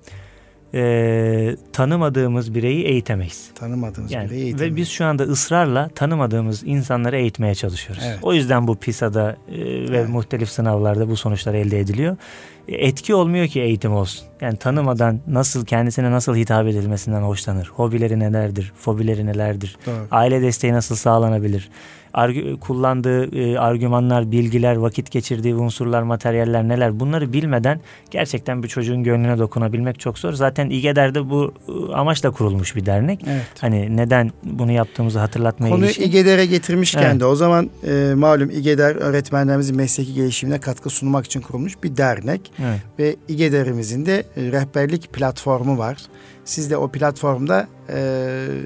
e, tanımadığımız bireyi eğitemeyiz. Tanımadığımız yani, bireyi eğitemeyiz. Ve biz şu anda ısrarla tanımadığımız insanları eğitmeye çalışıyoruz. Evet. O yüzden bu PISA'da e, ve evet. muhtelif sınavlarda bu sonuçlar elde ediliyor. E, etki olmuyor ki eğitim olsun. Yani tanımadan nasıl kendisine nasıl hitap edilmesinden hoşlanır. Hobileri nelerdir, fobileri nelerdir, Doğru. aile desteği nasıl sağlanabilir argü, kullandığı e, argümanlar, bilgiler, vakit geçirdiği unsurlar, materyaller neler bunları bilmeden gerçekten bir çocuğun gönlüne dokunabilmek çok zor. Zaten İGEDER'de bu e, amaçla kurulmuş bir dernek. Evet. Hani neden bunu yaptığımızı hatırlatmaya Konuyu ilişkin. İGEDER'e getirmişken evet. de o zaman e, malum İGEDER öğretmenlerimizin mesleki gelişimine katkı sunmak için kurulmuş bir dernek. Evet. Ve İGEDER'imizin de e, rehberlik platformu var. Siz de o platformda e,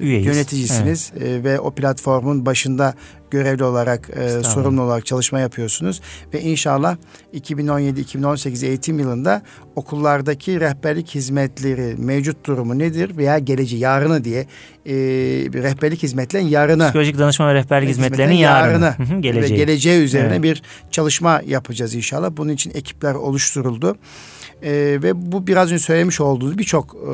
yöneticisiniz evet. e, ve o platformun başında görevli olarak, e, sorumlu olarak çalışma yapıyorsunuz. Ve inşallah 2017-2018 eğitim yılında okullardaki rehberlik hizmetleri mevcut durumu nedir veya geleceği yarını diye e, rehberlik hizmetlerin yarını psikolojik danışma ve rehberlik hizmetlerinin yarını, yarını geleceği. ve geleceği üzerine evet. bir çalışma yapacağız inşallah. Bunun için ekipler oluşturuldu. E, ve bu biraz önce söylemiş olduğunuz birçok e,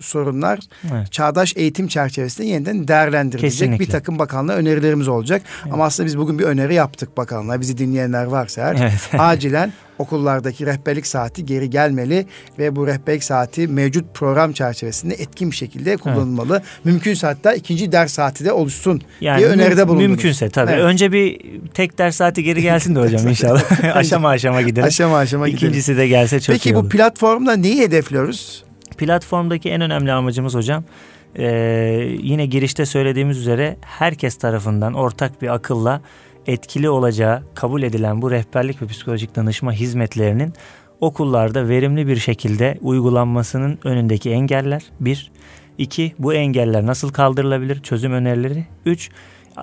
sorunlar evet. çağdaş eğitim çerçevesinde yeniden değerlendirilecek. Kesinlikle. Bir takım bakanlığa önerilerimiz olacak. Evet. Ama aslında biz bugün bir öneri yaptık bakanlığa. Bizi dinleyenler varsa eğer evet. acilen okullardaki rehberlik saati geri gelmeli ve bu rehberlik saati mevcut program çerçevesinde etkin bir şekilde kullanılmalı. Evet. Mümkünse hatta ikinci ders saati de oluşsun yani diye öneride bulundunuz. Mümkünse tabii. Evet. Önce bir tek ders saati geri gelsin de hocam inşallah. aşama aşama gidelim. Aşama aşama gidelim. İkincisi de gelse çok Peki, iyi olur. Peki bu platformda neyi hedefliyoruz? Platformdaki en önemli amacımız hocam ee, yine girişte söylediğimiz üzere herkes tarafından ortak bir akılla etkili olacağı kabul edilen bu rehberlik ve psikolojik danışma hizmetlerinin okullarda verimli bir şekilde uygulanmasının önündeki engeller bir. iki Bu engeller nasıl kaldırılabilir? Çözüm önerileri. Üç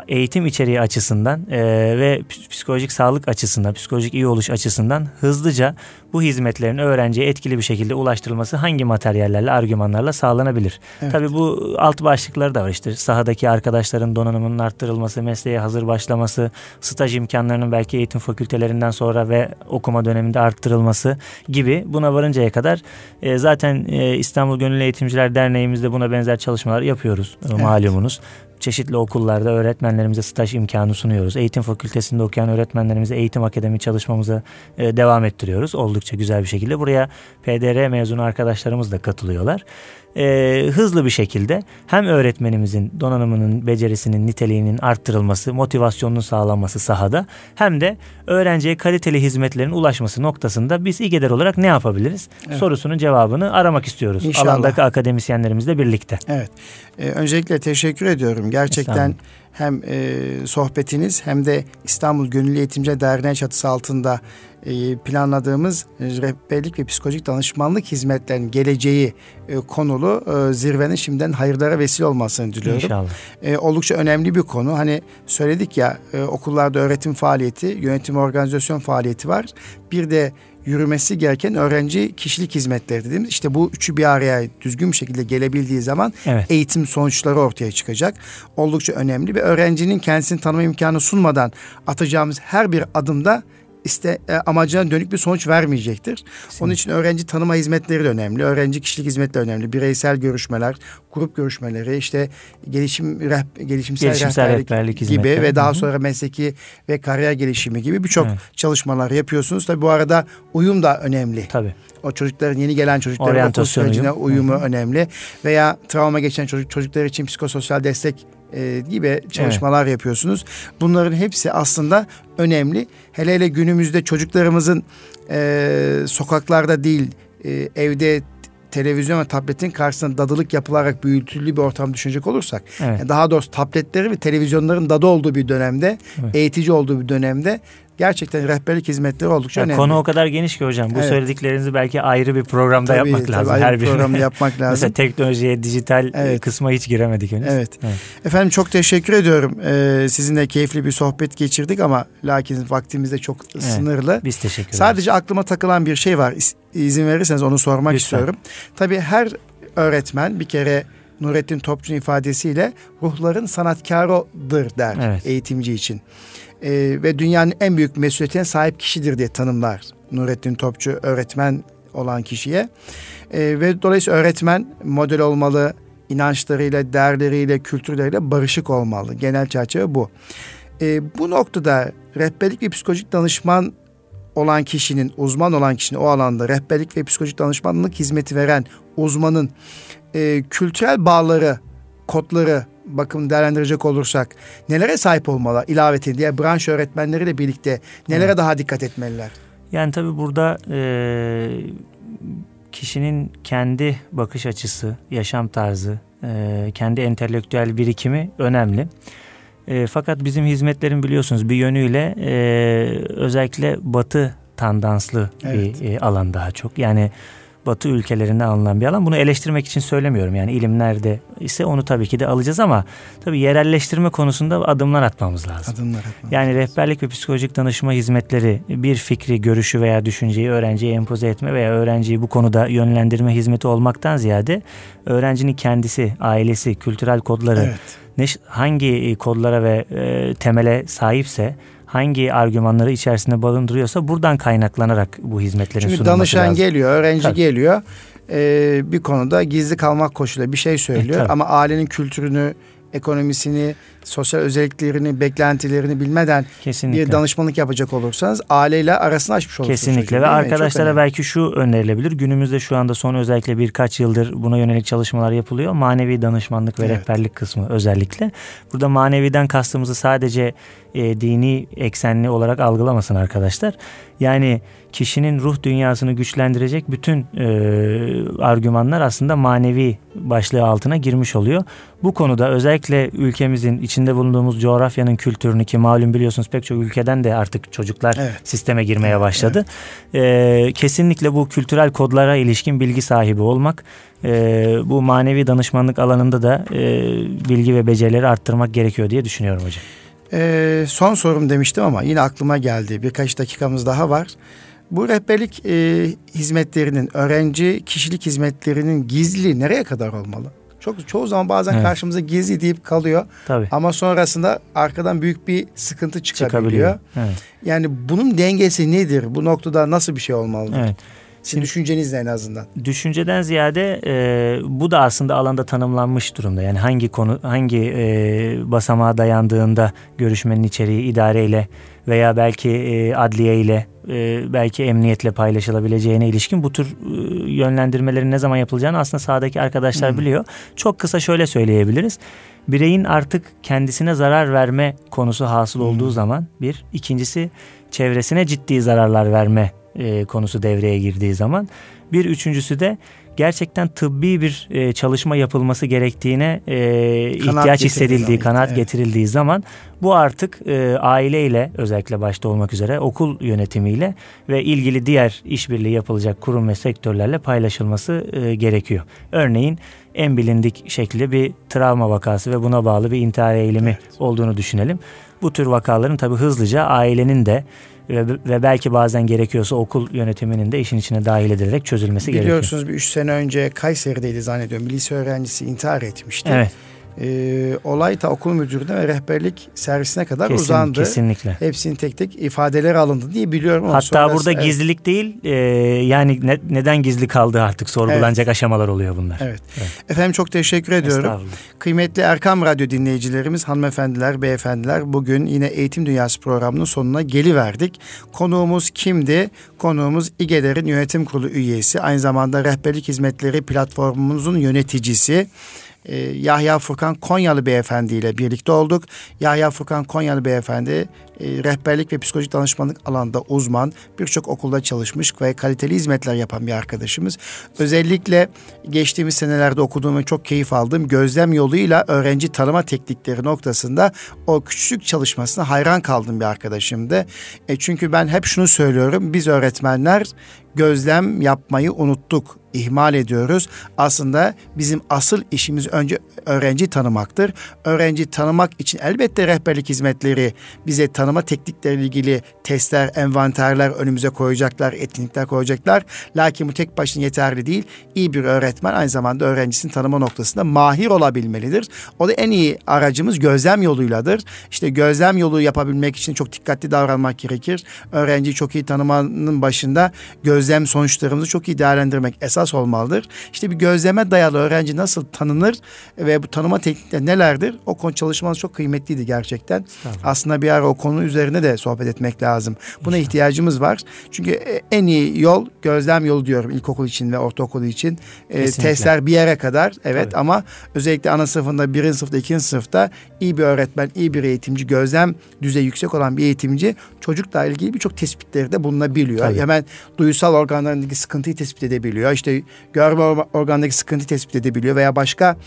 eğitim içeriği açısından e, ve psikolojik sağlık açısından, psikolojik iyi oluş açısından hızlıca bu hizmetlerin öğrenciye etkili bir şekilde ulaştırılması hangi materyallerle, argümanlarla sağlanabilir? Evet. Tabii bu alt başlıkları da var işte sahadaki arkadaşların donanımının arttırılması, mesleğe hazır başlaması, staj imkanlarının belki eğitim fakültelerinden sonra ve okuma döneminde arttırılması gibi buna varıncaya kadar e, zaten e, İstanbul Gönüllü Eğitimciler Derneğimizde buna benzer çalışmalar yapıyoruz evet. malumunuz çeşitli okullarda öğretmenlerimize staj imkanı sunuyoruz. Eğitim fakültesinde okuyan öğretmenlerimize eğitim akademi çalışmamıza e, devam ettiriyoruz. Oldukça güzel bir şekilde. Buraya PDR mezunu arkadaşlarımız da katılıyorlar e, hızlı bir şekilde hem öğretmenimizin donanımının, becerisinin, niteliğinin arttırılması, motivasyonunun sağlanması sahada hem de öğrenciye kaliteli hizmetlerin ulaşması noktasında biz İGEDER olarak ne yapabiliriz? Evet. Sorusunun cevabını aramak istiyoruz. İnşallah. Alandaki akademisyenlerimizle birlikte. Evet. Ee, öncelikle teşekkür ediyorum. Gerçekten hem e, sohbetiniz hem de İstanbul Gönüllü Eğitimci Derneği çatısı altında e, planladığımız rehberlik ve psikolojik danışmanlık hizmetlerinin geleceği e, konulu e, zirvenin şimdiden hayırlara vesile olmasını diliyorum. İnşallah. E, oldukça önemli bir konu. Hani söyledik ya e, okullarda öğretim faaliyeti, yönetim organizasyon faaliyeti var. Bir de yürümesi gereken öğrenci kişilik hizmetleri dediğimiz işte bu üçü bir araya düzgün bir şekilde gelebildiği zaman evet. eğitim sonuçları ortaya çıkacak. Oldukça önemli ve öğrencinin kendisini tanıma imkanı sunmadan atacağımız her bir adımda iste e, amacına dönük bir sonuç vermeyecektir. Kesinlikle. Onun için öğrenci tanıma hizmetleri de önemli. Öğrenci kişilik hizmetleri önemli. Bireysel görüşmeler, grup görüşmeleri, işte gelişim reh, gelişimsel, gelişimsel rehberlik, rehberlik gibi ve daha sonra mesleki ve kariyer gelişimi gibi birçok evet. çalışmalar yapıyorsunuz. Tabii bu arada uyum da önemli. Tabii. O çocukların yeni gelen çocukların okul sürecine uyumu Hı-hı. önemli veya travma geçen çocuk çocuklar için psikososyal destek e, gibi çalışmalar evet. yapıyorsunuz. Bunların hepsi aslında önemli. Hele hele günümüzde çocuklarımızın e, sokaklarda değil e, evde televizyon ve tabletin karşısında dadılık yapılarak büyütülü bir ortam düşünecek olursak evet. yani daha doğrusu tabletleri ve televizyonların dadı olduğu bir dönemde evet. eğitici olduğu bir dönemde gerçekten rehberlik hizmetleri oldukça ya önemli. Konu o kadar geniş ki hocam. Bu evet. söylediklerinizi belki ayrı bir programda tabii, yapmak tabii, lazım. Ayrı her bir programda yapmak lazım. Mesela teknolojiye, dijital evet. kısma hiç giremedik henüz. Evet. evet. Efendim çok teşekkür ediyorum. Ee, sizinle keyifli bir sohbet geçirdik ama lakin vaktimiz de çok evet. sınırlı. Biz teşekkür ederiz. Sadece aklıma takılan bir şey var. İzin verirseniz onu sormak Lütfen. istiyorum. Tabii her öğretmen bir kere Nurettin Topçu'nun ifadesiyle ruhların sanatkarıdır der evet. eğitimci için e, ve dünyanın en büyük mesuliyetine sahip kişidir diye tanımlar Nurettin Topçu öğretmen olan kişiye. E, ve dolayısıyla öğretmen model olmalı, inançlarıyla, değerleriyle, kültürleriyle barışık olmalı. Genel çerçeve bu. E, bu noktada rehberlik ve psikolojik danışman olan kişinin, uzman olan kişinin o alanda rehberlik ve psikolojik danışmanlık hizmeti veren uzmanın e, kültürel bağları, kodları, bakım değerlendirecek olursak nelere sahip olmalı ilaveten diye branş öğretmenleriyle birlikte nelere evet. daha dikkat etmeliler? Yani tabii burada e, kişinin kendi bakış açısı, yaşam tarzı, e, kendi entelektüel birikimi önemli. E, fakat bizim hizmetlerin biliyorsunuz bir yönüyle e, özellikle batı tandanslı evet. bir e, alan daha çok. Yani Batı ülkelerinde alınan bir alan. Bunu eleştirmek için söylemiyorum. Yani ilim nerede ise onu tabii ki de alacağız ama tabii yerelleştirme konusunda adımlar atmamız lazım. Adımlar atmamız Yani rehberlik ve psikolojik danışma hizmetleri bir fikri, görüşü veya düşünceyi öğrenciye empoze etme veya öğrenciyi bu konuda yönlendirme hizmeti olmaktan ziyade öğrencinin kendisi, ailesi, kültürel kodları Evet. Ne, hangi kodlara ve e, temele sahipse hangi argümanları içerisinde barındırıyorsa buradan kaynaklanarak bu hizmetlerin Çünkü sunulması danışan lazım. geliyor, öğrenci Tabii. geliyor. Ee, bir konuda gizli kalmak koşuluyla bir şey söylüyor. E, tabii. ama ailenin kültürünü, ekonomisini, sosyal özelliklerini, beklentilerini bilmeden Kesinlikle. bir danışmanlık yapacak olursanız aileyle arasını açmış olursunuz. Kesinlikle çocuğun, ve arkadaşlara belki şu önerilebilir. Günümüzde şu anda son özellikle birkaç yıldır buna yönelik çalışmalar yapılıyor. Manevi danışmanlık ve Evet. rehberlik kısmı özellikle. Burada maneviden kastımızı sadece e, dini eksenli olarak algılamasın arkadaşlar. Yani kişinin ruh dünyasını güçlendirecek bütün e, argümanlar aslında manevi başlığı altına girmiş oluyor. Bu konuda özellikle ülkemizin içinde bulunduğumuz coğrafyanın kültürünü ki malum biliyorsunuz pek çok ülkeden de artık çocuklar Evet. sisteme girmeye başladı. Ee, kesinlikle bu kültürel kodlara ilişkin bilgi sahibi olmak, e, bu manevi danışmanlık alanında da e, bilgi ve becerileri arttırmak gerekiyor diye düşünüyorum hocam. Ee, son sorum demiştim ama yine aklıma geldi. Birkaç dakikamız daha var. Bu rehberlik e, hizmetlerinin, öğrenci kişilik hizmetlerinin gizli nereye kadar olmalı? Çok çoğu zaman bazen Evet. karşımıza gizli deyip kalıyor Tabii. ama sonrasında arkadan büyük bir sıkıntı çıkabiliyor. Çıkabiliyor. Evet. Yani bunun dengesi nedir? Bu noktada nasıl bir şey olmalı? evet. Sizin düşünceniz ne en azından? Düşünceden ziyade e, bu da aslında alanda tanımlanmış durumda. Yani hangi konu hangi e, basamağa dayandığında görüşmenin içeriği idareyle veya belki e, adliye ile e, belki emniyetle paylaşılabileceğine ilişkin bu tür e, yönlendirmelerin ne zaman yapılacağını aslında sahadaki arkadaşlar biliyor. Çok kısa şöyle söyleyebiliriz. Bireyin artık kendisine zarar verme konusu hasıl olduğu zaman bir. ikincisi çevresine ciddi zararlar verme e, konusu devreye girdiği zaman. Bir üçüncüsü de gerçekten tıbbi bir e, çalışma yapılması gerektiğine e, ihtiyaç hissedildiği, zaman, kanaat evet. getirildiği zaman bu artık e, aileyle özellikle başta olmak üzere okul yönetimiyle ve ilgili diğer işbirliği yapılacak kurum ve sektörlerle paylaşılması e, gerekiyor. Örneğin en bilindik şekli bir travma vakası ve buna bağlı bir intihar eğilimi olduğunu düşünelim. Bu tür vakaların tabii hızlıca ailenin de ve, belki bazen gerekiyorsa okul yönetiminin de işin içine dahil edilerek çözülmesi gerekiyor. Biliyorsunuz bir üç sene önce Kayseri'deydi zannediyorum. Bir lise öğrencisi intihar etmişti. Evet, Ee, olay da okul müdürüne ve rehberlik servisine kadar kesin, uzandı. kesinlikle. Hepsinin tek tek ifadeleri alındı diye biliyorum. Hatta sonrası- burada evet, gizlilik değil, e, yani ne- neden gizli kaldığı artık sorgulanacak aşamalar oluyor bunlar. Evet. Evet. Efendim çok teşekkür ediyorum. Kıymetli Erkam Radyo dinleyicilerimiz, hanımefendiler, beyefendiler bugün yine Eğitim Dünyası programının sonuna geliverdik. Konuğumuz kimdi? Konuğumuz İGEDER'in yönetim kurulu üyesi, aynı zamanda rehberlik hizmetleri platformumuzun yöneticisi. Ee, Yahya Furkan Konyalı Beyefendi ile birlikte olduk. Yahya Furkan Konyalı Beyefendi e, rehberlik ve psikolojik danışmanlık alanında uzman, birçok okulda çalışmış ve kaliteli hizmetler yapan bir arkadaşımız. Özellikle geçtiğimiz senelerde okuduğum ve çok keyif aldığım gözlem yoluyla öğrenci tanıma teknikleri noktasında o küçük çalışmasına hayran kaldığım bir arkadaşımdı. E çünkü ben hep şunu söylüyorum, biz öğretmenler gözlem yapmayı unuttuk, ihmal ediyoruz. Aslında bizim asıl işimiz önce öğrenci tanımaktır. Öğrenci tanımak için elbette rehberlik hizmetleri bize tanıma teknikleriyle ilgili testler, envanterler önümüze koyacaklar, etkinlikler koyacaklar. Lakin bu tek başına yeterli değil. İyi bir öğretmen aynı zamanda öğrencisini tanıma noktasında mahir olabilmelidir. O da en iyi aracımız gözlem yoluyladır. İşte gözlem yolu yapabilmek için çok dikkatli davranmak gerekir. Öğrenciyi çok iyi tanımanın başında gözlem sonuçlarımızı çok iyi değerlendirmek esas olmalıdır. İşte bir gözleme dayalı öğrenci nasıl tanınır ve bu tanıma teknikleri nelerdir? O konu çalışmanız çok kıymetliydi gerçekten. Aslında bir ara o konu üzerine de sohbet etmek lazım. Buna ihtiyacımız var. Çünkü e, en iyi yol gözlem yolu diyorum ilkokul için ve ortaokul için. E, Kesinlikle. testler bir yere kadar evet Tabii. ama özellikle ana sınıfında birinci sınıfta ikinci sınıfta iyi bir öğretmen, iyi bir eğitimci, gözlem düzeyi yüksek olan bir eğitimci çocukla ilgili birçok tespitleri de bulunabiliyor. Tabii. Hemen duysal organlarındaki sıkıntıyı tespit edebiliyor. İşte görme or- organındaki sıkıntıyı tespit edebiliyor veya başka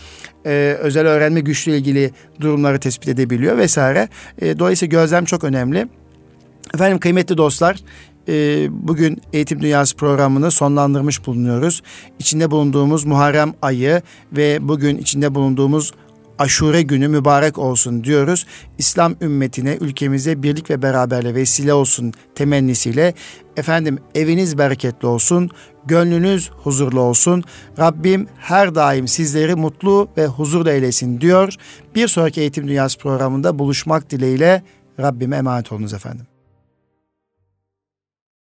e, özel öğrenme güçlüğü ilgili durumları tespit edebiliyor vesaire. E, dolayısıyla gözlem çok önemli. Efendim kıymetli dostlar e, bugün Eğitim Dünyası programını sonlandırmış bulunuyoruz. İçinde bulunduğumuz Muharrem ayı ve bugün içinde bulunduğumuz aşure günü mübarek olsun diyoruz. İslam ümmetine, ülkemize birlik ve beraberle vesile olsun temennisiyle efendim eviniz bereketli olsun, gönlünüz huzurlu olsun. Rabbim her daim sizleri mutlu ve huzurlu eylesin diyor. Bir sonraki Eğitim Dünyası programında buluşmak dileğiyle Rabbime emanet olunuz efendim.